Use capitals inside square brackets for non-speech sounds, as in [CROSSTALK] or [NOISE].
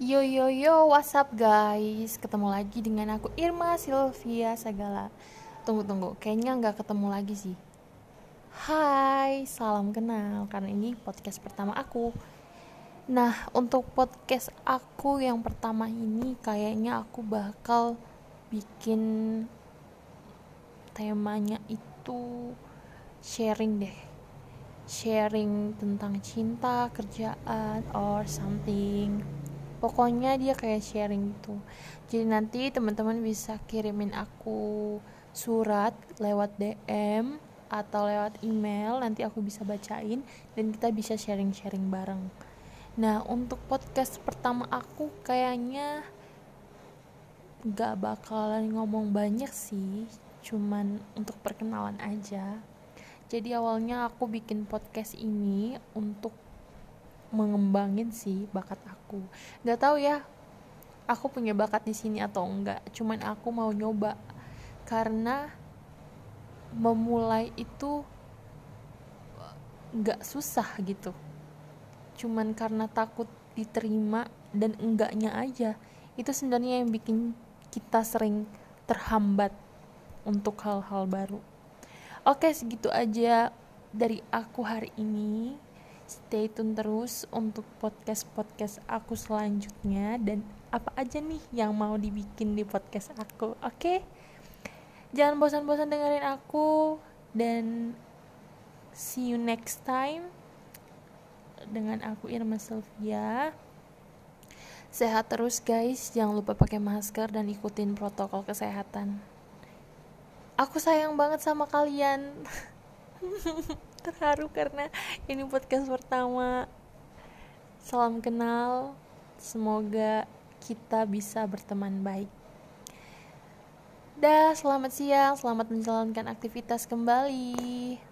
Yo yo yo, what's up guys? Ketemu lagi dengan aku Irma Sylvia Sagala. Tunggu tunggu, kayaknya nggak ketemu lagi sih. Hai, salam kenal. Karena ini podcast pertama aku. Nah, untuk podcast aku yang pertama ini kayaknya aku bakal bikin temanya itu sharing deh. Sharing tentang cinta, kerjaan, or something pokoknya dia kayak sharing gitu. Jadi nanti teman-teman bisa kirimin aku surat lewat DM atau lewat email nanti aku bisa bacain dan kita bisa sharing-sharing bareng. Nah untuk podcast pertama aku kayaknya gak bakalan ngomong banyak sih cuman untuk perkenalan aja. Jadi awalnya aku bikin podcast ini untuk mengembangin sih bakat aku. Nggak tahu ya aku punya bakat di sini atau enggak cuman aku mau nyoba. Karena memulai itu nggak susah gitu. Cuman karena takut diterima dan enggaknya aja. Itu sebenarnya yang bikin kita sering terhambat untuk hal-hal baru. Oke segitu aja dari aku hari ini stay tune terus untuk podcast-podcast aku selanjutnya. Dan apa aja nih yang mau dibikin di podcast aku oke? Okay? jangan bosan-bosan dengerin aku. Dan see you next time dengan aku Irma Sylvia. Sehat terus guys. Jangan lupa pakai masker dan ikutin protokol kesehatan. Aku sayang banget sama kalian [LAUGHS] [LAUGHS] terharu karena ini podcast pertama. Salam kenal. Semoga kita bisa berteman baik. Dah selamat siang. Selamat menjalankan aktivitas kembali